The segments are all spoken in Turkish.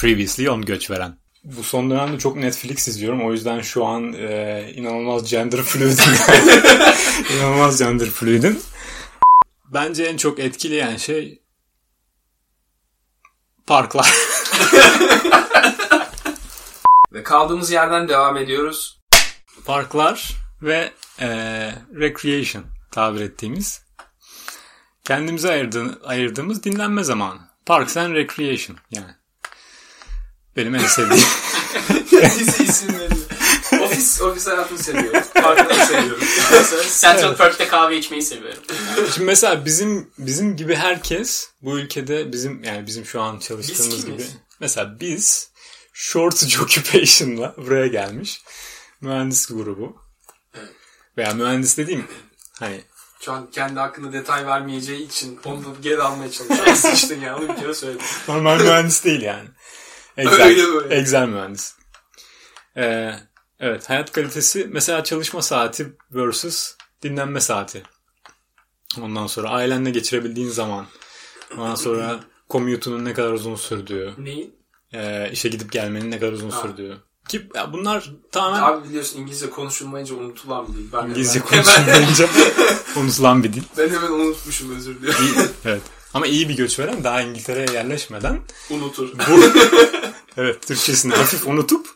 Previously on göç veren. Bu son dönemde çok Netflix izliyorum. O yüzden şu an e, inanılmaz gender fluid'im. inanılmaz gender fluid'im. Bence en çok etkileyen şey parklar. Ve kaldığımız yerden devam ediyoruz. Parklar ve e, recreation tabir ettiğimiz kendimize ayırdığın, ayırdığımız dinlenme zamanı. Parks and Recreation yani. Benim en sevdiğim. Dizi isimleri. Ofis, ofis hayatını seviyorum. Parkları seviyorum. Central Park'ta kahve içmeyi seviyorum. Şimdi mesela bizim bizim gibi herkes bu ülkede bizim yani bizim şu an çalıştığımız Biz gibi. Mesela biz shortage occupation'la buraya gelmiş mühendis grubu. Evet. Veya mühendis dediğim hani Şu an kendi hakkında detay vermeyeceği için onu da geri almaya çalışıyorum. Sıçtın ya onu bir kere söyledim. Normal mühendis değil yani. Excel, Öyle böyle. Excel mühendis. Ee, evet hayat kalitesi mesela çalışma saati versus dinlenme saati. Ondan sonra ailenle geçirebildiğin zaman. Ondan sonra commute'unun ne kadar uzun sürdüğü. Neyi? e, işe gidip gelmenin ne kadar uzun Ha. sürdüğü. Ki ya bunlar tamamen Abi biliyorsun İngilizce konuşulmayınca unutulan bir dil. Ben İngilizce hemen, konuşulmayınca unutulan bir dil. ben hemen unutmuşum özür diliyorum. Evet. Ama iyi bir göç veren daha İngiltere'ye yerleşmeden Unutur. bu evet Türkçesini hafif unutup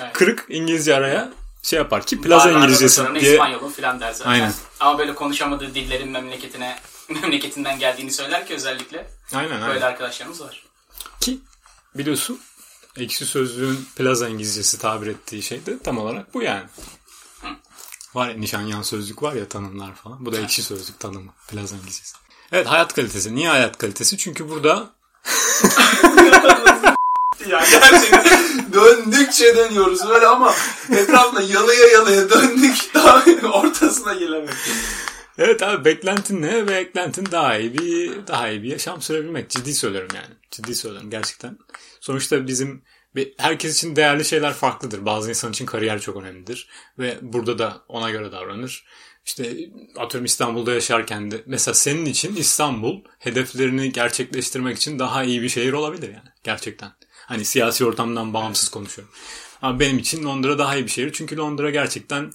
Evet. kırık İngilizce araya şey yapar ki plaza Barlarda İngilizcesi diye İspanyol'un filan der zaten. Aynen. Ama böyle konuşamadığı dillerin memleketine memleketinden geldiğini söyler ki özellikle. aynen aynen. Böyle arkadaşlarımız var. Ki biliyorsun ekşi sözlüğün plaza İngilizcesi tabir ettiği şey de tam olarak bu yani. Var ya nişanyan sözlük var ya tanımlar falan. Bu da ekşi sözlük tanımı. Plaza İngilizcesi. Evet hayat kalitesi. Niye hayat kalitesi? Çünkü burada ya gerçekten döndükçe dönüyoruz böyle ama etrafına yalıya yalıya döndük daha ortasına gelemedik. Evet abi beklentin ne? Beklentin daha iyi bir daha iyi bir yaşam sürebilmek. Ciddi söylüyorum yani. Ciddi söylüyorum gerçekten. Sonuçta bizim herkes için değerli şeyler farklıdır. Bazı insan için kariyer çok önemlidir. Ve burada da ona göre davranır. İşte atıyorum İstanbul'da yaşarken de mesela senin için İstanbul hedeflerini gerçekleştirmek için daha iyi bir şehir olabilir yani. Gerçekten. Hani siyasi ortamdan bağımsız konuşuyorum. Ama benim için Londra daha iyi bir şehir. Çünkü Londra gerçekten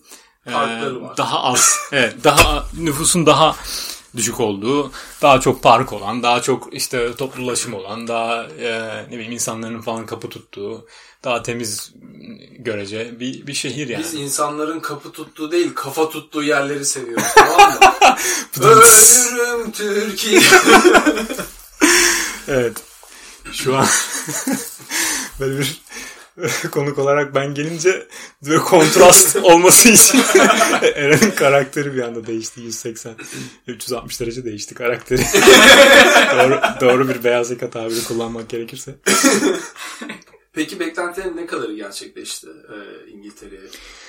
e, daha az. Evet, daha nüfusun daha düşük olduğu, daha çok park olan, daha çok işte toplu ulaşım olan, daha e, ne bileyim insanların falan kapı tuttuğu, daha temiz görece bir bir şehir yani. Biz insanların kapı tuttuğu değil kafa tuttuğu yerleri seviyoruz tamam mı? Ölürüm Türkiye. Evet. Şu an böyle bir konuk olarak ben gelince böyle kontrast olması için Eren'in karakteri bir anda değişti. 180 360 derece değişti karakteri. doğru, doğru bir beyaz yaka tabiri kullanmak gerekirse. Peki beklentilerin ne kadarı gerçekleşti e, İngiltere'ye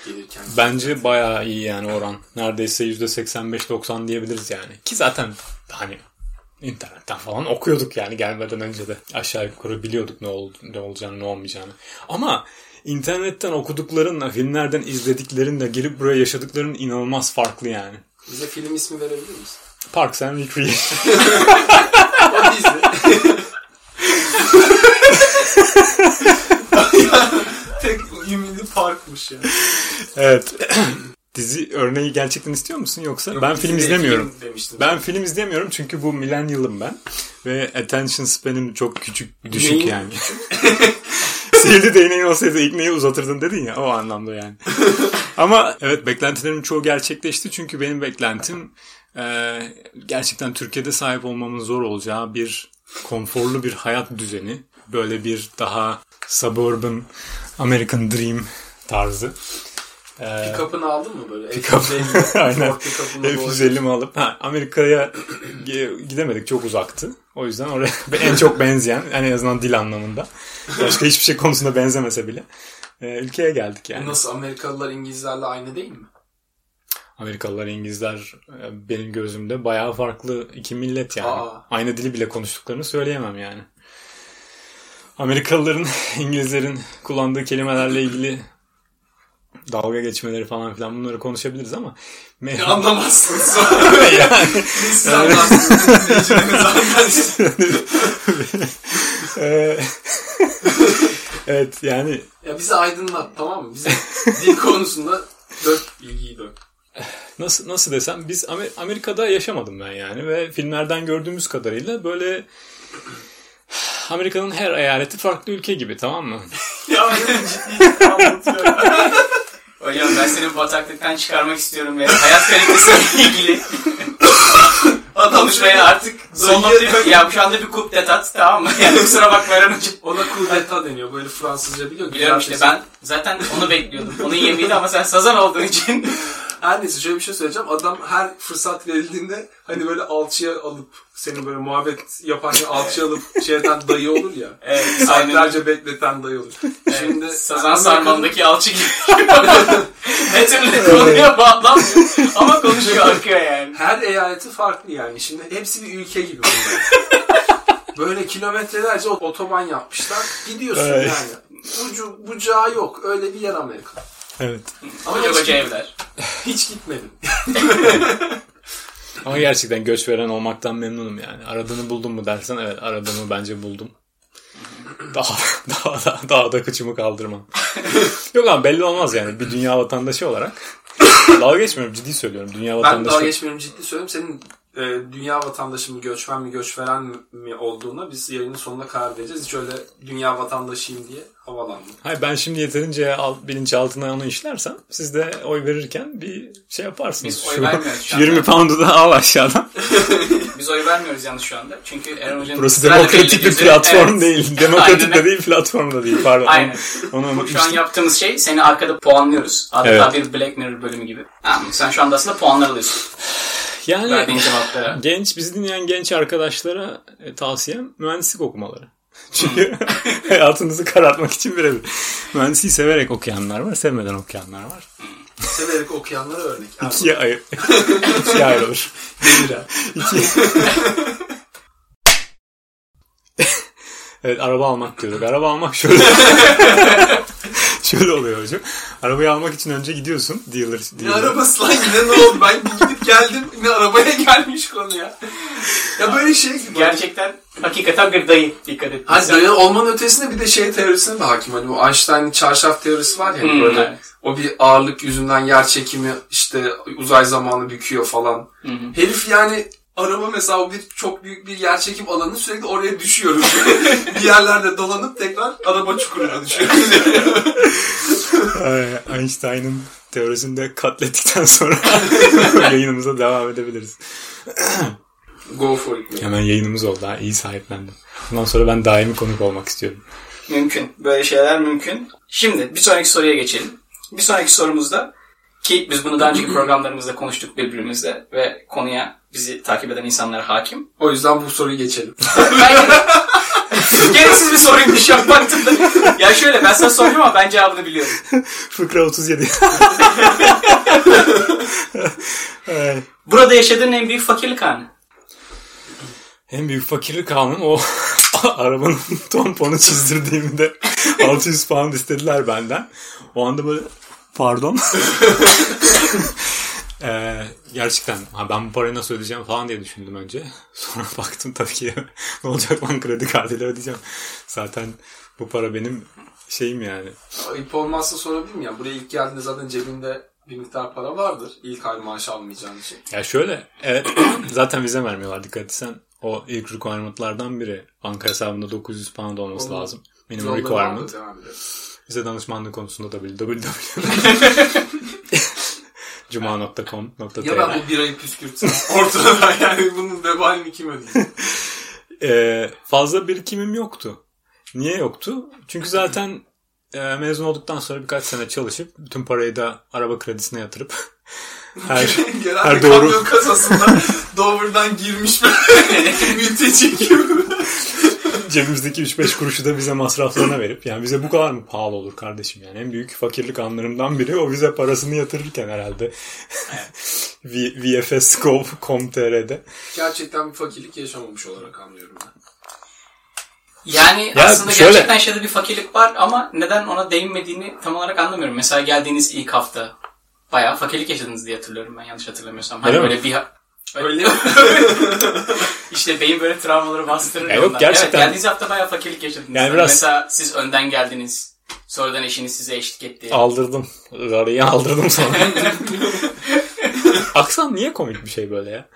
gelirken? Bence bayağı iyi yani oran. Neredeyse %85-90 diyebiliriz yani. Ki zaten hani internetten falan okuyorduk yani gelmeden önce de. Aşağı yukarı biliyorduk ne, ol, ne olacağını ne olmayacağını. Ama internetten okuduklarınla filmlerden izlediklerinle gelip buraya yaşadıkların inanılmaz farklı yani. Bize film ismi verebilir misin? Parks and Recreation. O dizi. Parkmış ya. evet. Dizi örneği gerçekten istiyor musun yoksa? Yok, ben film izlemiyorum. film. Ben film izleyemiyorum çünkü bu millennial'ım ben. Ve attention span'im çok küçük, düşük Neyin yani. Sihirli değneğin olsaydı ilk neyi uzatırdın dedin ya o anlamda yani. Ama evet beklentilerim çoğu gerçekleşti çünkü benim beklentim e, gerçekten Türkiye'de sahip olmamın zor olacağı bir konforlu bir hayat düzeni. Böyle bir daha suburban American Dream tarzı. E, Pick-up'ını aldın mı böyle? Pick-up. F-150, Aynen. Ford pick-up'ını doğru- F-150 mi alıp ha, Amerika'ya gi- gidemedik çok uzaktı. O yüzden oraya en çok benzeyen en azından dil anlamında. Başka hiçbir şey konusunda benzemese bile. e, ülkeye geldik yani. Nasıl Amerikalılar İngilizlerle aynı değil mi? Amerikalılar, İngilizler e, benim gözümde bayağı farklı iki millet yani. Aa. Aynı dili bile konuştuklarını söyleyemem yani. Amerikalıların İngilizlerin kullandığı kelimelerle ilgili dalga geçmeleri falan filan bunları konuşabiliriz ama me- Anlamazsınız yani Siz anlarsınız. Evet yani Ya bizi aydınlat tamam mı? Bize dil konusunda dört bilgiyi dök. nasıl nasıl desem biz Amer- Amerika'da yaşamadım ben yani ve filmlerden gördüğümüz kadarıyla böyle Amerika'nın her eyaleti farklı ülke gibi tamam mı? Ya benim ciddi anlatıyorum. Hocam ben seni bataklıktan çıkarmak istiyorum ve hayat kalitesiyle ilgili Adam konuşmaya artık son noktayı ya şu anda bir kup detat tamam mı? Yani kusura bakma Eren hocam. Ona kudeta deniyor. Böyle Fransızca biliyor. Biliyorum işte ben zaten onu bekliyordum. Onun yemeğiydi ama sen sazan olduğun için. Her neyse şöyle bir şey söyleyeceğim. Adam her fırsat verildiğinde hani böyle alçıya alıp seni böyle muhabbet yaparken alçıya alıp şeyden dayı olur ya. Evet. Saatlerce bekleten dayı olur. Şimdi Sazan sarmalındaki alçı gibi. türlü konuya bağlanmıyor. Ama konuşuyor akıyor yani. Her eyaleti farklı yani. Şimdi hepsi bir ülke gibi bunlar. Böyle kilometrelerce otoban yapmışlar. Gidiyorsun Evet. yani. Ucu bucağı yok. Öyle bir yer Amerika. Evet. Ama koca evler. Hiç gitmedim. Ama gerçekten göç veren olmaktan memnunum yani. Aradığını buldum mu dersen evet aradığımı bence buldum. Daha daha daha, daha da kıçımı kaldırmam. Yok ama belli olmaz yani bir dünya vatandaşı olarak. Dalga geçmiyorum ciddi söylüyorum. Dünya Ben vatandaşı. daha geçmiyorum ciddi söylüyorum. Senin e, dünya vatandaşı mı, göçmen mi, göçveren mi olduğuna biz yayının sonunda karar vereceğiz. Hiç öyle dünya vatandaşıyım diye havalandım. Hayır ben şimdi yeterince al, bilinçaltına onu işlersem siz de oy verirken bir şey yaparsınız. Biz oy Şu- vermiyoruz şu şu 20 anda. pound'u da al aşağıdan. Biz oy vermiyoruz yalnız şu anda. Çünkü Eren Hoca'nın Burası demokratik bir platform Evet. değil. Demokratik Aynen. de değil platform da değil. Pardon. Aynen. Onu Şu an yaptığımız şey seni arkada puanlıyoruz. Adeta Evet. bir Black Mirror bölümü gibi. Mı? Sen şu anda aslında puanlar alıyorsun. Yani Verdiğin cevaplara. genç bizi dinleyen genç arkadaşlara e, tavsiyem mühendislik okumaları. Çünkü hayatınızı karartmak için birebir. Mühendisliği severek okuyanlar var, sevmeden okuyanlar var. Severek okuyanlara örnek. İkiye ayır. İkiye ayrılır. deliren. Evet araba almak diyorduk. Araba almak şöyle. Hocam. Arabayı almak için önce gidiyorsun. Dealer, Ne dealer. arabası lan yine ne oldu? Ben gidip geldim yine arabaya gelmiş konu ya. Ya böyle şey gibi. Gerçekten hakikaten bir dayı. Dikkat et. Hani dayı olmanın ötesinde bir de şey teorisine de hakim. Hani bu Einstein'ın çarşaf teorisi var ya hani Hmm, böyle evet. o bir ağırlık yüzünden yer çekimi işte uzay zamanı büküyor falan. Hı hı. Herif yani araba mesela bir çok büyük bir yer çekim alanı sürekli oraya düşüyoruz. bir yerlerde dolanıp tekrar araba çukuruna düşüyoruz. Einstein'ın teorisini de katlettikten sonra yayınımıza devam edebiliriz. Go for it. Hemen yayınımız oldu. Ha, iyi sahiplendim. Bundan sonra ben daimi konuk olmak istiyorum. Mümkün. Böyle şeyler mümkün. Şimdi bir sonraki soruya geçelim. Bir sonraki sorumuzda ki biz bunu daha önceki programlarımızda konuştuk birbirimizle ve konuya bizi takip eden insanlar hakim. O yüzden bu soruyu geçelim. Gereksiz bir soruymuş ya baktığımda. Ya şöyle ben sana soracağım ama ben cevabını biliyorum. Fıkra 37. Ay. Burada yaşadığın en büyük fakirlik anı. En büyük fakirlik anım o arabanın tamponu çizdirdiğimde 600 pound istediler benden. O anda böyle pardon. Ee, gerçekten ha ben bu parayı nasıl ödeyeceğim falan diye düşündüm önce. Sonra baktım tabii ki ne olacak lan kredi kartıyla ödeyeceğim. Zaten bu para benim şeyim yani. Ayıp olmazsa sorabilir miyim? ya? Buraya ilk geldiğinde zaten cebinde bir miktar para vardır. İlk ay maaş almayacağın için. Ya şöyle evet zaten vize vermiyorlar dikkat etsen. O ilk requirement'lardan biri. Banka hesabında 900 pound olması Onu lazım. Minimum requirement. Bize danışmanlık konusunda www. Cuma.com.tr Ya ben bu birayı püskürtsem ortada yani bunun vebalini kim ödeyecek? Ee, fazla birikimim yoktu. Niye yoktu? Çünkü zaten e, mezun olduktan sonra birkaç sene çalışıp bütün parayı da araba kredisine yatırıp her Genelde her doğru kamyon kasasında Dover'dan girmiş böyle mülteci gibi. Cebimizdeki 3-5 kuruşu da bize masraflarına verip yani bize bu kadar mı pahalı olur kardeşim yani en büyük fakirlik anlarımdan biri o vize parasını yatırırken herhalde VFS.com.tr'de Gerçekten bir fakirlik yaşamamış olarak anlıyorum ben. Yani Ya aslında şöyle- gerçekten yaşadığı bir fakirlik var ama neden ona değinmediğini tam olarak anlamıyorum. Mesela geldiğiniz ilk hafta bayağı fakirlik yaşadınız diye hatırlıyorum ben yanlış hatırlamıyorsam. Hani Öyle mi? böyle bir Öyle mi? İşte beyin böyle travmaları bastırır. Ya yok, ondan. gerçekten. Evet, geldiğiniz hafta bayağı fakirlik yaşadınız. Yani biraz- Mesela siz önden geldiniz. Sonradan eşiniz size eşlik etti. Aldırdım. Arayı aldırdım sonra. Aksan niye komik bir şey böyle ya?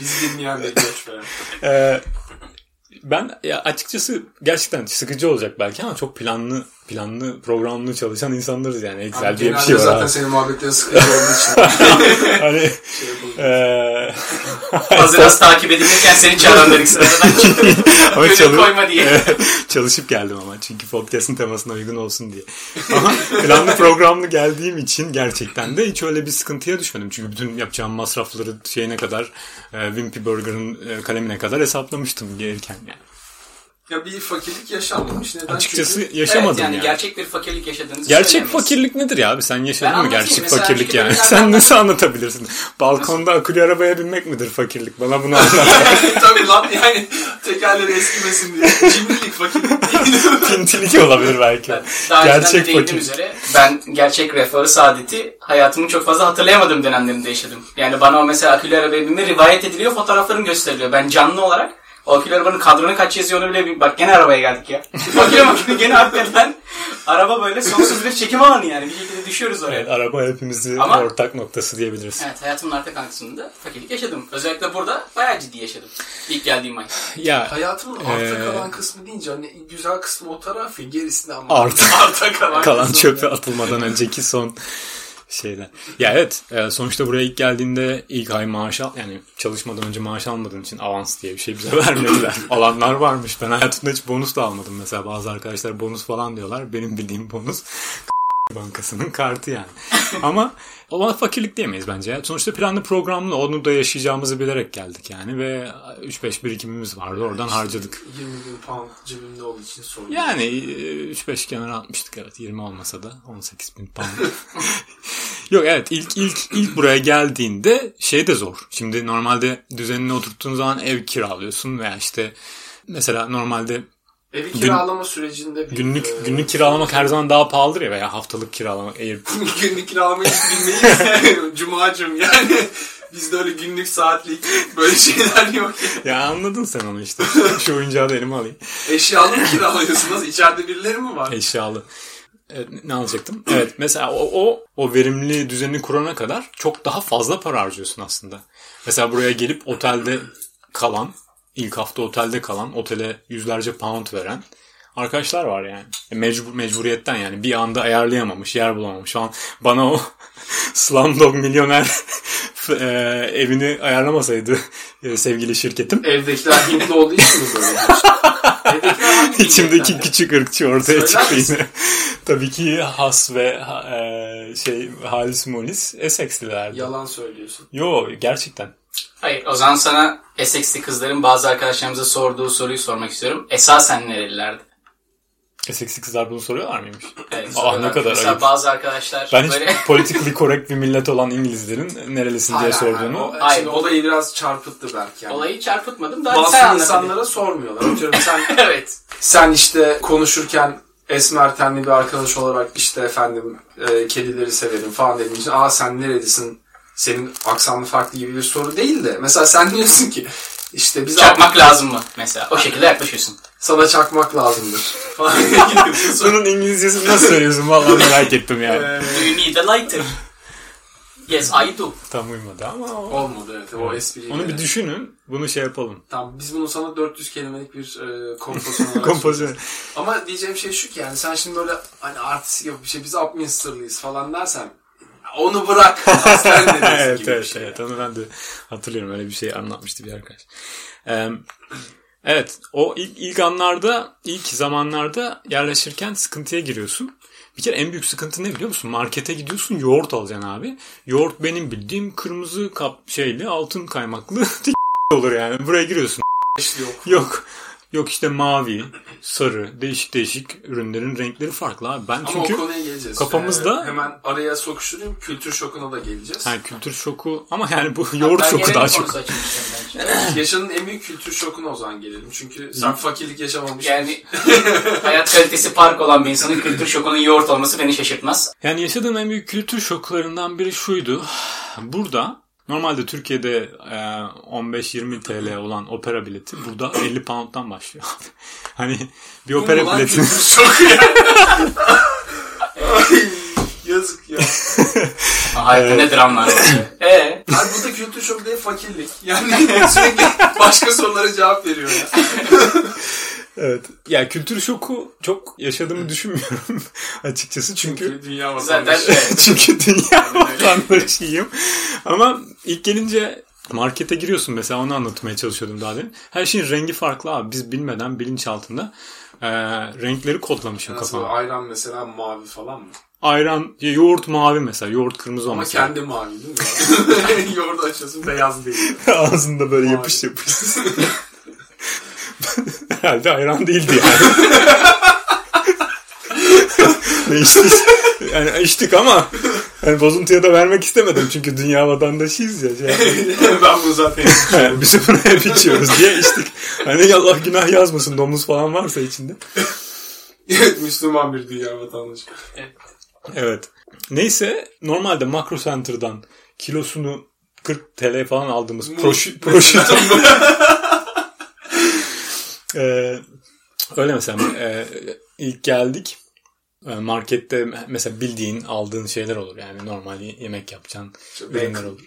Biz dinleyen bir. Ee, ben ya açıkçası gerçekten sıkıcı olacak belki ama çok planlı planlı programlı çalışan insanlarız yani. Excel Abi diye bir genelde şey var. zaten abi. senin muhabbetlerin sıkıcı olduğu için. hani şey eee Hazır az takip edilirken seni çağıran dedik sıradan çıktı. ama Gönül çalı- koyma diye. çalışıp geldim ama çünkü podcast'ın temasına uygun olsun diye. Ama planlı programlı geldiğim için gerçekten de hiç öyle bir sıkıntıya düşmedim. Çünkü bütün yapacağım masrafları şeyine kadar e, Wimpy Burger'ın e, kalemine kadar hesaplamıştım gelirken yani. Ya bir fakirlik yaşanmamış. Neden? Açıkçası Çünkü yaşamadım evet, yani, yani. gerçek bir fakirlik yaşadığınızı Gerçek fakirlik nedir ya abi? Sen yaşadın Ben mı gerçek Mesela fakirlik yani? Sen nasıl anlatabilirsin? Balkonda akülü arabaya binmek midir fakirlik? Bana bunu anlat. Tabii lan yani tekerleri eskimesin diye. Cimrilik fakirlik değil. Pintilik olabilir belki. Ben Daha gerçek değindiğim fakir. üzere ben gerçek refahı saadeti hayatımın çok fazla hatırlayamadığım dönemlerinde yaşadım. Yani bana o mesela akülü arabaya binme rivayet ediliyor fotoğraflarım gösteriliyor. Ben canlı olarak akülü arabanın kadronu kaç yazıyor onu bile bir... Bak gene arabaya geldik ya. Makine makine gene hakikaten araba böyle sonsuz bir çekim alanı yani. Bir şekilde düşüyoruz oraya. Evet, araba hepimizin Ama- ortak noktası diyebiliriz. Evet hayatımın arka kankasında fakirlik yaşadım. Özellikle burada bayağı ciddi yaşadım. İlk geldiğim ay. Ya Hayatımın arta Ee, kalan kısmı deyince hani güzel kısmı o taraf ya gerisini ama. Artı. arta kalan, kalan çöpe atılmadan önceki son şeyler. Ya evet e, sonuçta buraya ilk geldiğinde ilk ay maaş al yani çalışmadan önce maaş almadığın için avans diye bir şey bize vermediler. Alanlar varmış. Ben hayatımda hiç bonus da almadım. Mesela bazı arkadaşlar bonus falan diyorlar. Benim bildiğim bonus bankasının kartı yani. Ama ona fakirlik diyemeyiz bence. ya. Sonuçta planlı programlı onu da yaşayacağımızı bilerek geldik yani ve 3-5 birikimimiz vardı. Oradan harcadık. 20 bin pound cebimde olduğu için sorun. Yani e, 3-5 kenara atmıştık evet 20 olmasa da 18 bin pound. Yok evet ilk ilk ilk buraya geldiğinde şey de zor. Şimdi normalde düzenini oturttuğun zaman ev kiralıyorsun veya işte mesela normalde Evi kiralama sürecinde bir... günlük e, günlük kiralamak her zaman daha pahalıdır ya veya haftalık kiralamak eğer günlük kiralamayı hiç bilmeyiz. Cumacım yani. Bizde öyle günlük saatlik böyle şeyler yok. ya anladın sen onu işte. Şu oyuncağı da elime alayım. Eşyalı mı kiralıyorsunuz? İçeride birileri mi var? Eşyalı. Evet, ne alacaktım? Evet mesela o, o, o verimli düzeni kurana kadar çok daha fazla para harcıyorsun aslında. Mesela buraya gelip otelde kalan, ilk hafta otelde kalan, otele yüzlerce pound veren arkadaşlar var yani. E, Mecbur, mecburiyetten yani bir anda ayarlayamamış, yer bulamamış. Şu an bana o Slumdog milyoner e, evini ayarlamasaydı e, sevgili şirketim. Evdekiler Hintli olduğu için mi böyle? İçimdeki küçük ırkçı ortaya Söyler çıktı misin? yine. Tabii ki Has ve e, şey Halis Molis Essex'lilerdi. Yalan söylüyorsun. Yo gerçekten. Hayır o zaman sana Essex'li kızların bazı arkadaşlarımıza sorduğu soruyu sormak istiyorum. Esasen nerelilerdi? Essex'li kızlar bunu soruyorlar mıymış? Evet, Aa, soruyorlar. ne kadar Mesela ayıp. bazı arkadaşlar Ben hiç böyle... politically correct bir millet olan İngilizlerin nerelisin diye Hayır, sorduğunu. hayır. O, Hayır, şimdi o- olayı biraz çarpıttı belki yani. Olayı çarpıtmadım da hadi Bazı sen insanlara sormuyorlar. Atıyorum sen evet. sen işte konuşurken esmer tenli bir arkadaş olarak işte efendim e, kedileri severim falan dediğin için aa sen nerelisin senin aksanlı farklı gibi bir soru değil de mesela sen diyorsun ki işte biz Çakmak lazım mı mesela? O şekilde yaklaşıyorsun. sana çakmak lazımdır falan. Bunun İngilizcesini nasıl söylüyorsun? Vallahi merak ettim yani. Do you need a lighter? Yes I do. Tam uymadı ama o- Olmadı evet o espriyi. onu bir düşünün. Bunu şey yapalım. Tamam biz bunu sana 400 kelimelik bir e, kompozisyon olarak Kompozisyon. Ama diyeceğim şey şu ki yani sen şimdi böyle hani artist gibi bir şey biz Upminster'lıyız falan dersen onu bırak. Aslen evet gibi evet şey. evet onu ben de hatırlıyorum öyle bir şey anlatmıştı bir arkadaş. Ee, evet o ilk, ilk anlarda ilk zamanlarda yerleşirken sıkıntıya giriyorsun. Bir kere en büyük sıkıntı ne biliyor musun? Markete gidiyorsun yoğurt alacaksın abi. Yoğurt benim bildiğim kırmızı kap şeyli altın kaymaklı olur yani. Buraya giriyorsun. Yok. Yok. Yok işte mavi, sarı, değişik değişik ürünlerin renkleri farklı abi. Ben Ama çünkü o konuya geleceğiz. kafamızda- Ee, hemen araya sokuşturayım. Kültür şokuna da geleceğiz. ha, kültür şoku ama yani bu yoğurt Ben şoku daha çok. Yaşının en büyük kültür şokuna o zaman gelelim. Çünkü sen fakirlik yaşamamış. Yani hayat kalitesi park olan bir insanın kültür şokunun yoğurt olması beni şaşırtmaz. Yani yaşadığım en büyük kültür şoklarından biri şuydu. Burada Normalde Türkiye'de e, 15-20 TL olan opera bileti burada 50 pound'dan başlıyor. hani bir opera Ulan biletini kültür şoku ya. Ay, yazık ya. Hayatda ne dramlar var. Eee? Abi bu da kültür şoku değil fakirlik. Yani sürekli başka sorulara cevap veriyor ya. Evet. Ya kültür şoku çok yaşadığımı düşünmüyorum açıkçası çünkü Çünkü dünya vatandaşı. çünkü dünya vatandaşıyım. Ama ilk gelince markete giriyorsun mesela onu anlatmaya çalışıyordum daha demin. Her şeyin rengi farklı abi. Biz bilmeden bilinç altında e, renkleri kodlamışım Nasıl kafama. ayran mesela mavi falan mı? Ayran, yoğurt mavi mesela. Yoğurt kırmızı Ama olması. kendi mavi değil mi? Yoğurdu açıyorsun beyaz değil. Ağzında böyle Mavi. yapış yapış. Herhalde ayran değildi yani. ne içtik? Yani içtik ama yani bozuntuya da vermek istemedim çünkü dünya vatandaşıyız ya. Şey ben bunu zaten Yani Biz bunu hep içiyoruz diye içtik. Hani Allah günah yazmasın domuz falan varsa içinde. Evet, Müslüman bir dünya vatandaşı. Evet. Neyse normalde Makro Center'dan kilosunu 40 TL falan aldığımız proşi, proşito. Ee, öyle mesela e, ilk geldik e, markette mesela bildiğin aldığın şeyler olur yani normal yemek yapacağın ürünler olur.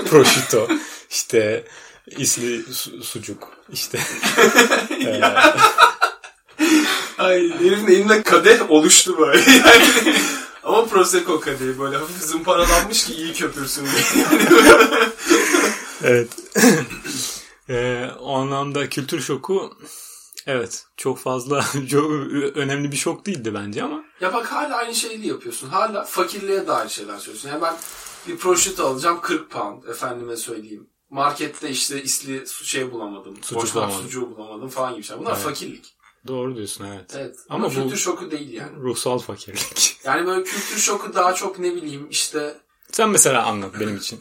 Prosciutto işte isli su- sucuk işte e, Ay herifin elinde kadeh oluştu böyle. Yani, ama Prosecco kadehi böyle hafif zımparalanmış ki iyi köpürsün diye. evet e, o anlamda kültür şoku evet çok fazla çok önemli bir şok değildi bence ama Ya bak hala aynı şeyi yapıyorsun. Hala fakirliğe dair şeyler söylüyorsun. Ben bir prosciutto alacağım 40 pound efendime söyleyeyim. Markette işte isli şey bulamadım. Sucuk bulamadım. sucuğu bulamadım falan gibi şeyler. Bunlar Evet. fakirlik. doğru diyorsun evet. Evet. Ama Ama, bu- kültür şoku değil yani. Ruhsal fakirlik. Yani böyle kültür şoku daha çok ne bileyim işte Sen mesela anlat benim için.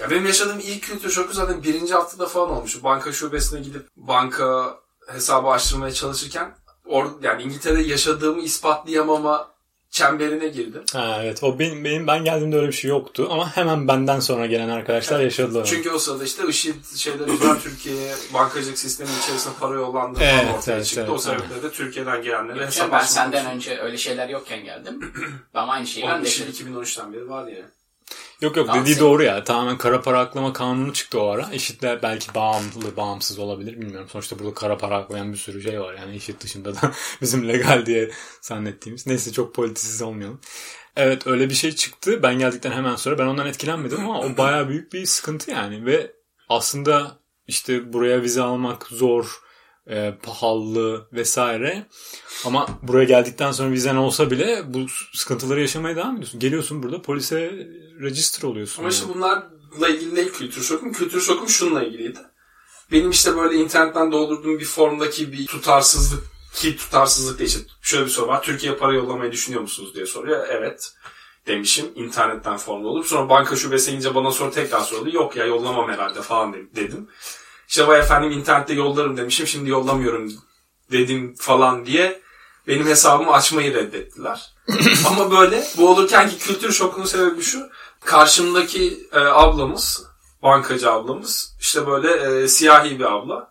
Ya benim yaşadığım ilk kültür şoku zaten birinci haftada falan olmuş. Banka şubesine gidip banka hesabı açtırmaya çalışırken or yani İngiltere'de yaşadığımı ispatlayamama çemberine girdim. Ha, evet o benim, benim ben geldiğimde öyle bir şey yoktu ama hemen benden sonra gelen arkadaşlar yaşadılar. onu. Çünkü o sırada işte IŞİD şeyler yüzünden Türkiye'ye bankacılık sistemi içerisinde para yollandığı falan Evet, ortaya evet, çıktı. evet, o sebeple de Türkiye'den gelenlere Yok hesap ben senden için. önce öyle şeyler yokken geldim. Ama aynı şeyi ben de IŞİD yaşadım. 2013'ten beri var ya. Yok yok dediği doğru ya. Tamamen kara para aklama kanunu çıktı o ara. IŞİD'le belki bağımlı, bağımsız olabilir bilmiyorum. Sonuçta burada kara para aklayan bir sürü şey var. Yani IŞİD dışında da bizim legal diye zannettiğimiz. Neyse çok politisiz olmayalım. Evet öyle bir şey çıktı. Ben geldikten hemen sonra ben ondan etkilenmedim ama o baya büyük bir sıkıntı yani. Ve aslında işte buraya vize almak zor, e, pahalı vesaire. Ama buraya geldikten sonra vizen olsa bile bu sıkıntıları yaşamaya devam ediyorsun. Geliyorsun burada polise register oluyorsun. Ama işte bunlarla ilgili değil kültür şokum. Kültür şokum şununla ilgiliydi. Benim işte böyle internetten doldurduğum bir formdaki bir tutarsızlık ki tutarsızlık değil. İşte şöyle bir soru var. Türkiye'ye para yollamayı düşünüyor musunuz diye soruyor. Evet demişim. internetten formda olup sonra banka şubesine gidince bana sonra tekrar soruldu. Yok ya yollamam herhalde falan de- dedim. İşte vay efendim internette yollarım demişim. Şimdi yollamıyorum dedim falan diye benim hesabımı açmayı reddettiler. Ama böyle bu olurken ki kültür şokunun sebebi şu. Karşımdaki e, ablamız, bankacı ablamız işte böyle e, siyahi bir abla.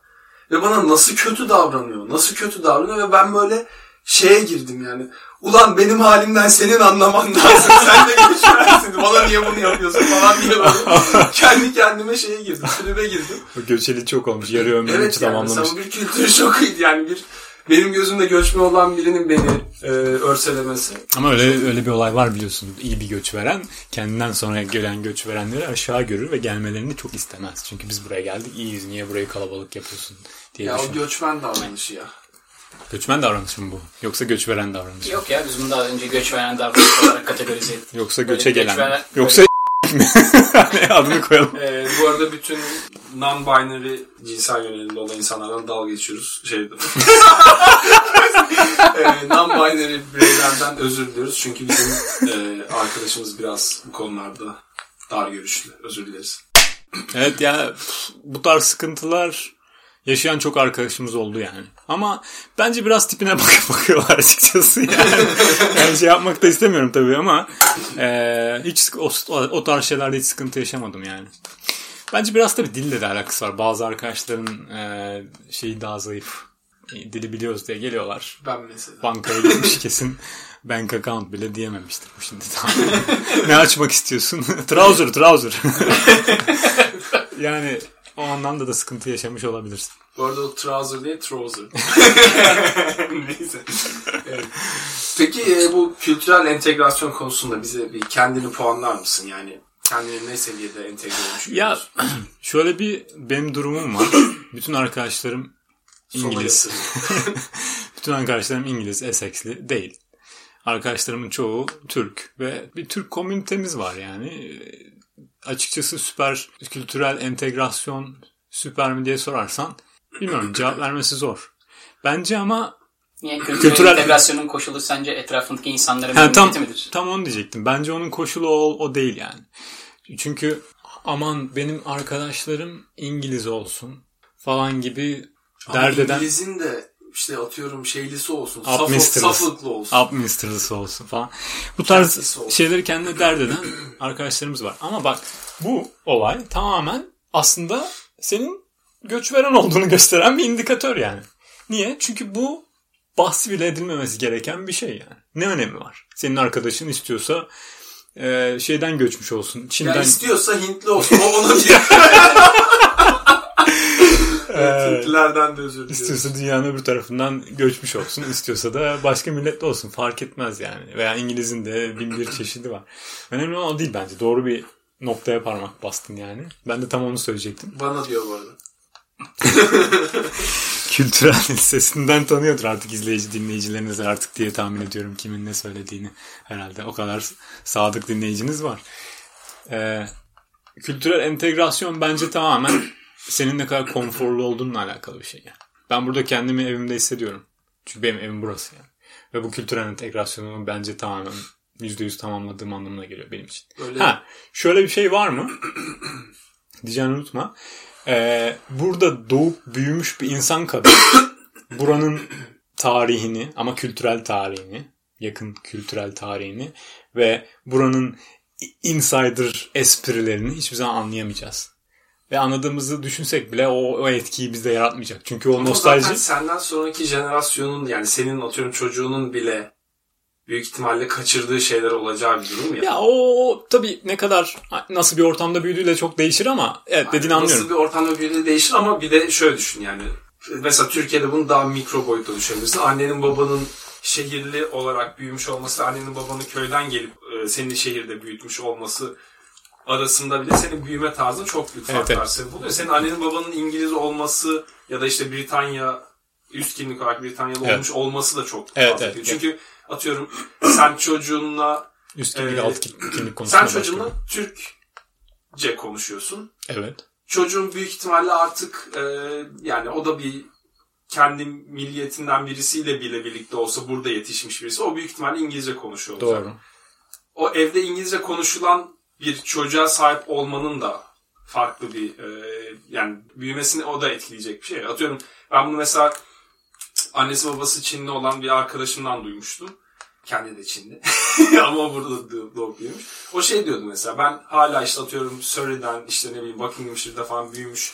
Ve bana nasıl kötü davranıyor, nasıl kötü davranıyor ve ben böyle şeye girdim yani. Ulan benim halimden senin anlaman lazım. Sen de göçmensin. Bana niye bunu yapıyorsun falan diye böyle kendi kendime şeye girdim. Tribe girdim. O göçeli çok olmuş. Yarı ömrünü Evet yani tamamlamış. bu bir kültür şokuydu yani bir benim gözümde göçmen olan birinin beni e, örselemesi. Ama öyle öyle bir olay var biliyorsun. İyi bir göç veren kendinden sonra gelen göç verenleri aşağı görür ve gelmelerini çok istemez. Çünkü biz buraya geldik iyiyiz. Niye burayı kalabalık yapıyorsun diye Ya o düşünür. göçmen davranışı ya. Göçmen davranışı mı bu? Yoksa göç veren davranışı mı? Yok ya biz bunu daha önce göç veren davranış olarak kategorize ettik. Yoksa Böyle göçe göç gelen veren- mi? Yoksa mi? Adını koyalım. Ee, bu arada bütün non-binary cinsel yönelimde olan insanlardan dalga geçiyoruz. Şeyde. ee, non-binary bireylerden özür diliyoruz. Çünkü bizim e, arkadaşımız biraz bu konularda dar görüşlü. Özür dileriz. Evet ya bu tarz sıkıntılar yaşayan çok arkadaşımız oldu yani. Ama bence biraz tipine bakıp bakıyorlar açıkçası yani. yani şey yapmak da istemiyorum tabii ama e, hiç o, o tarz şeylerde hiç sıkıntı yaşamadım yani. Bence biraz tabii dille de alakası var. Bazı arkadaşların e, şeyi daha zayıf. E, dili biliyoruz diye geliyorlar. Ben mesela. Bankaya gitmiş kesin bank account bile diyememiştir bu şimdi. Ne açmak istiyorsun? trouser, trouser. yani o anlamda da sıkıntı yaşamış olabilirsin. Bu arada o trouser değil trouser. Neyse. Evet. Peki e, bu kültürel entegrasyon konusunda bize bir kendini puanlar mısın? Yani kendini ne seviyede entegre olmuş Ya şöyle bir benim durumum var. Bütün arkadaşlarım İngiliz. Bütün arkadaşlarım İngiliz, Essex'li değil. Arkadaşlarımın çoğu Türk ve bir Türk komünitemiz var yani. Açıkçası süper kültürel entegrasyon süper mi diye sorarsan bilmiyorum cevap vermesi zor. Bence ama yani kültürel, kültürel integrasyonun koşulu sence etrafındaki insanların yani tam, midir? Tam onu diyecektim. Bence onun koşulu o, o değil yani. Çünkü aman benim arkadaşlarım İngiliz olsun falan gibi Ama derdeden... İngiliz'in de işte atıyorum şeylisi olsun. Suffolk'lu olsun. Upminster'lısı olsun falan. Bu tarz şeyleri kendine dert eden arkadaşlarımız var. Ama bak bu olay tamamen aslında senin göç veren olduğunu gösteren bir indikatör yani. Niye? Çünkü bu bahsi bile edilmemesi gereken bir şey yani. Ne önemi var? Senin arkadaşın istiyorsa e, şeyden göçmüş olsun. Çin'den... Ya istiyorsa Hintli olsun. O ona bir... Hintlilerden de özür diliyorum. İstiyorsa dünyanın öbür tarafından göçmüş olsun. istiyorsa da başka milletli olsun. Fark etmez yani. Veya İngiliz'in de bin bir çeşidi var. Önemli olan o değil bence. Doğru bir noktaya parmak bastın yani. Ben de tam onu söyleyecektim. Bana diyor bu arada. Kültürel sesinden tanıyordur artık izleyici dinleyicileriniz artık diye tahmin ediyorum kimin ne söylediğini herhalde. O kadar sadık dinleyiciniz var. Ee, kültürel entegrasyon bence tamamen senin ne kadar konforlu olduğunla alakalı bir şey yani. Ben burada kendimi evimde hissediyorum. Çünkü benim evim burası yani. Ve bu kültürel entegrasyonumu bence tamamen %100 tamamladığım anlamına geliyor benim için. Öyle ha, şöyle bir şey var mı? Diyeceğini unutma. Ee, burada doğup büyümüş bir insan kadın buranın tarihini ama kültürel tarihini, yakın kültürel tarihini ve buranın insider esprilerini hiçbir zaman anlayamayacağız. Ve anladığımızı düşünsek bile o, o etkiyi bizde yaratmayacak. Çünkü o Ama nostalji... Zaten senden sonraki jenerasyonun yani senin atıyorum çocuğunun bile büyük ihtimalle kaçırdığı şeyler olacağı bir durum ya. Ya o tabii ne kadar nasıl bir ortamda büyüdüğüyle çok değişir ama evet yani dediğini anlıyorum. Nasıl bir ortamda büyüdüğü değişir ama bir de şöyle düşün yani. Mesela Türkiye'de bunu daha mikro boyutta düşünebilirsin. Annenin babanın şehirli olarak büyümüş olması, annenin babanın köyden gelip e, seni şehirde büyütmüş olması arasında bile senin büyüme tarzın çok büyük farklar evet, evet. buluyor. Senin annenin babanın İngiliz olması ya da işte Britanya üst kimlik olarak Britanyalı evet. olmuş olması da çok evet, fazla. Evet, Çünkü atıyorum sen çocuğunla üst kimlik e, alt kimlik konusunda Sen çocuğunla Türkçe konuşuyorsun. Evet. Çocuğun büyük ihtimalle artık e, yani o da bir kendi milliyetinden birisiyle bile birlikte olsa burada yetişmiş birisi. O büyük ihtimalle İngilizce konuşuyor olacak. Doğru. O evde İngilizce konuşulan bir çocuğa sahip olmanın da farklı bir e, yani büyümesini o da etkileyecek bir şey. Atıyorum ben bunu mesela annesi babası Çinli olan bir arkadaşımdan duymuştum. Kendi de Çinli. Ama burada doğup büyümüş. O şey diyordu mesela ben hala işte atıyorum Surrey'den işte ne bileyim Buckinghamshire'da falan büyümüş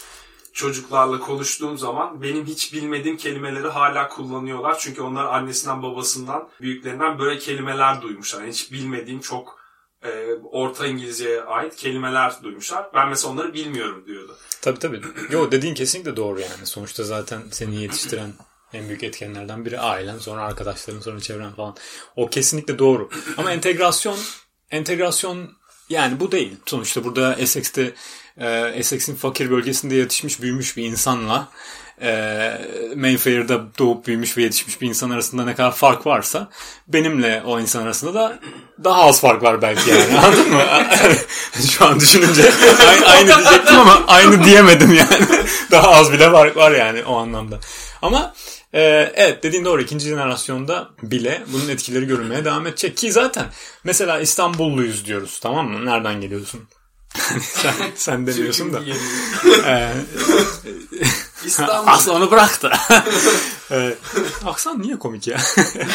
çocuklarla konuştuğum zaman benim hiç bilmediğim kelimeleri hala kullanıyorlar. Çünkü onlar annesinden babasından büyüklerinden böyle kelimeler duymuşlar. Yani hiç bilmediğim çok e, Orta İngilizceye ait kelimeler duymuşlar. Ben mesela onları bilmiyorum diyordu. Tabii tabii. Yo dediğin kesinlikle doğru yani. Sonuçta zaten seni yetiştiren en büyük etkenlerden biri ailen, sonra arkadaşların, sonra çevren falan. O kesinlikle doğru. Ama entegrasyon entegrasyon yani bu değil. Sonuçta burada Essex'te e, Essex'in fakir bölgesinde yetişmiş, büyümüş bir insanla e, Mayfair'da doğup büyümüş ve yetişmiş bir insan arasında ne kadar fark varsa benimle o insan arasında da daha az fark var belki yani anladın mı? Şu an düşününce aynı, aynı diyecektim ama aynı diyemedim yani. daha az bile fark var yani o anlamda. Ama e, evet dediğin doğru ikinci jenerasyonda bile bunun etkileri görülmeye devam edecek ki zaten mesela İstanbulluyuz diyoruz tamam mı? Nereden geliyorsun? sen, sen demiyorsun da. İstanbul. Aslı onu bırak da. evet. Aksan niye komik ya?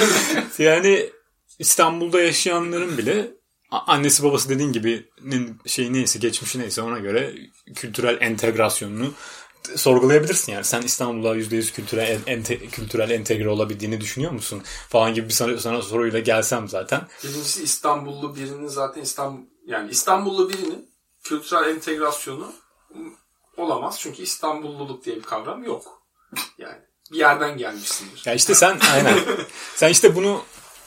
yani İstanbul'da yaşayanların bile annesi babası dediğin gibi şey neyse geçmişi neyse ona göre kültürel entegrasyonunu sorgulayabilirsin yani. Sen İstanbul'a %100 kültürel, ente, kültürel entegre olabildiğini düşünüyor musun? Falan gibi bir sana, sana soruyla gelsem zaten. Birincisi İstanbullu birinin zaten İstanbul yani İstanbullu birinin kültürel entegrasyonu olamaz. Çünkü İstanbulluluk diye bir kavram yok. Yani bir yerden gelmişsindir. Ya işte sen aynen. sen işte bunu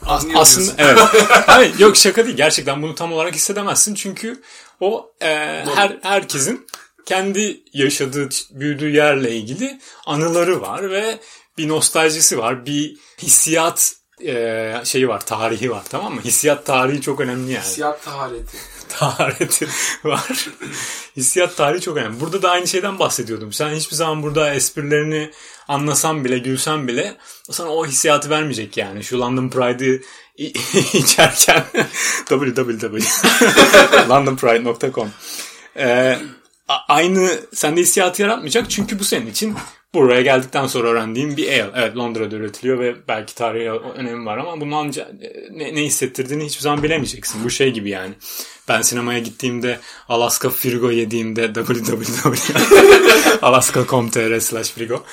Anlıyor aslında evet. Hayır yok şaka değil. Gerçekten bunu tam olarak hissedemezsin. Çünkü o e, her herkesin kendi yaşadığı, büyüdüğü yerle ilgili anıları var ve bir nostaljisi var. Bir hissiyat e, şeyi var, tarihi var tamam mı? Hissiyat tarihi çok önemli yani. Hissiyat tahareti. Tahareti var. Hissiyat tarihi çok önemli. Burada da aynı şeyden bahsediyordum. Sen hiçbir zaman burada esprilerini anlasan bile, gülsen bile sana o hissiyatı vermeyecek yani. Şu London Pride'ı içerken www.londonpride.com ee, aynı sende hissiyatı yaratmayacak çünkü bu senin için buraya geldikten sonra öğrendiğim bir ale. Evet Londra'da üretiliyor ve belki tarihi önemi var ama bunu anca, ne, ne hissettirdiğini hiçbir zaman bilemeyeceksin. Bu şey gibi yani. Ben sinemaya gittiğimde Alaska Frigo yediğimde www.alaska.com.tr slash frigo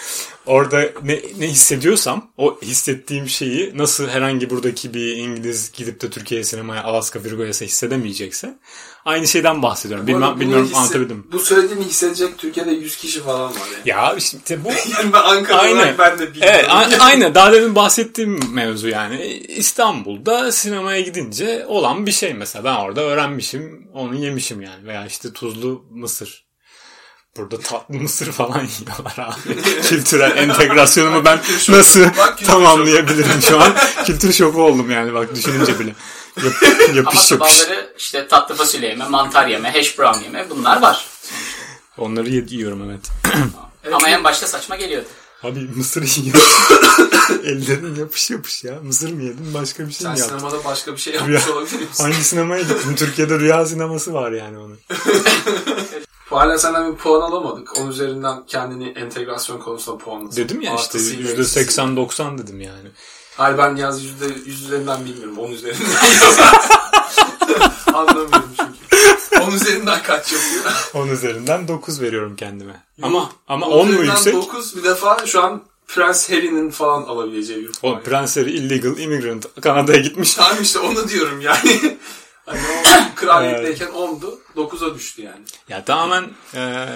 orada ne, ne hissediyorsam o hissettiğim şeyi nasıl herhangi buradaki bir İngiliz gidip de Türkiye sinemaya Alaska Frigo yese hissedemeyecekse aynı şeyden bahsediyorum. Bilmem, bunu bilmiyorum hisse- anlatabildim. Bu söylediğimi hissedecek Türkiye'de 100 kişi falan var yani. Ya işte bu Yani ben Ankara olarak ben de bilmiyorum. Evet, a- aynı. Daha demin bahsettiğim mevzu yani. İstanbul'da sinemaya gidince olan bir şey mesela. Ben orada öğrenmişim, onu yemişim yani. Veya işte tuzlu mısır. Burada tatlı mısır falan yiyorlar abi. Kültürel entegrasyonumu ben nasıl tamamlayabilirim şu an? Kültür şoku oldum yani bak düşününce bile. Yap, Ama yapış yapış. sabahları işte tatlı fasulye yeme, mantar yeme, hash brown yeme bunlar var. Onları yiyorum evet. Ama en başta saçma geliyordu. Abi mısır yiyorum. Ellerin yapış yapış ya. Mısır mı yedin başka bir şey Sen mi yaptın? sinemada başka bir şey yapmış Rüya- olabilir misin? Hangi sinemaya gittin? Türkiye'de rüya sineması var yani onun. Hala senden bir puan alamadık. Onun üzerinden kendini entegrasyon konusunda puanlasın. Dedim ya işte Artısıyla eksisiyle. %80-90 dedim yani. Hayır ben yaz yüzde yüz üzerinden bilmiyorum. On üzerinden. Anlamıyorum çünkü. On üzerinden kaç yapıyor? 10 üzerinden 9 veriyorum kendime. Ama ama On 10 mu yüksek? dokuz bir defa şu an Prens Harry'nin falan alabileceği bir puan. Oğlum Prens Harry illegal immigrant Kanada'ya gitmiş. Tamam işte onu diyorum yani. Hani o kraliyetteyken 10'du. 9'a düştü yani. Ya tamamen e,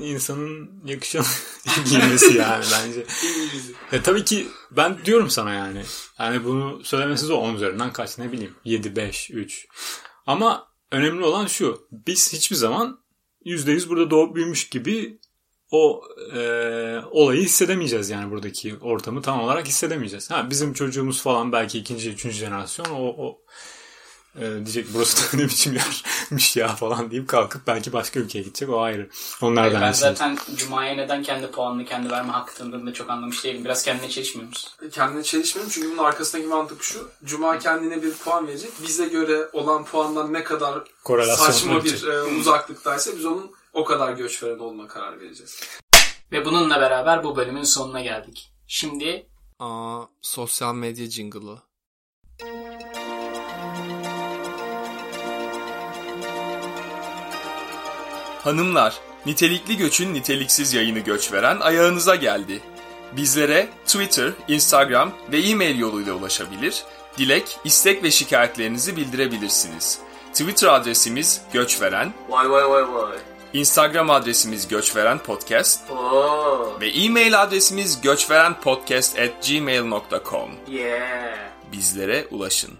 insanın yakışan giymesi yani bence. Ya tabii ki ben diyorum sana yani. Yani bunu söylemesi zor 10 üzerinden kaç ne bileyim. 7, 5, 3. Ama önemli olan şu. Biz hiçbir zaman %100 burada doğup büyümüş gibi o e, olayı hissedemeyeceğiz yani buradaki ortamı tam olarak hissedemeyeceğiz. Ha bizim çocuğumuz falan belki ikinci, üçüncü jenerasyon o, o e, diyecek burası da ne biçim yermiş ya falan deyip kalkıp belki başka ülkeye gidecek o ayrı. Onlardan ben birisi. zaten Cuma'ya neden kendi puanını kendi verme hakkını da çok anlamış değilim. Biraz kendine çelişmiyor musun? Kendine çelişmiyorum çünkü bunun arkasındaki mantık şu. Cuma kendine bir puan verecek. Bize göre olan puandan ne kadar saçma bir e, uzaklıktaysa biz onun o kadar göç veren olma karar vereceğiz. Ve bununla beraber bu bölümün sonuna geldik. Şimdi Aa, sosyal medya jingle'ı. Hanımlar, nitelikli göçün niteliksiz yayını göç veren ayağınıza geldi. Bizlere Twitter, Instagram ve e-mail yoluyla ulaşabilir, dilek, istek ve şikayetlerinizi bildirebilirsiniz. Twitter adresimiz göçveren, Vay vay vay vay. Instagram adresimiz göçveren podcast Oo. ve e-mail adresimiz göçverenpodcast at gmail.com. Yeah. Bizlere ulaşın.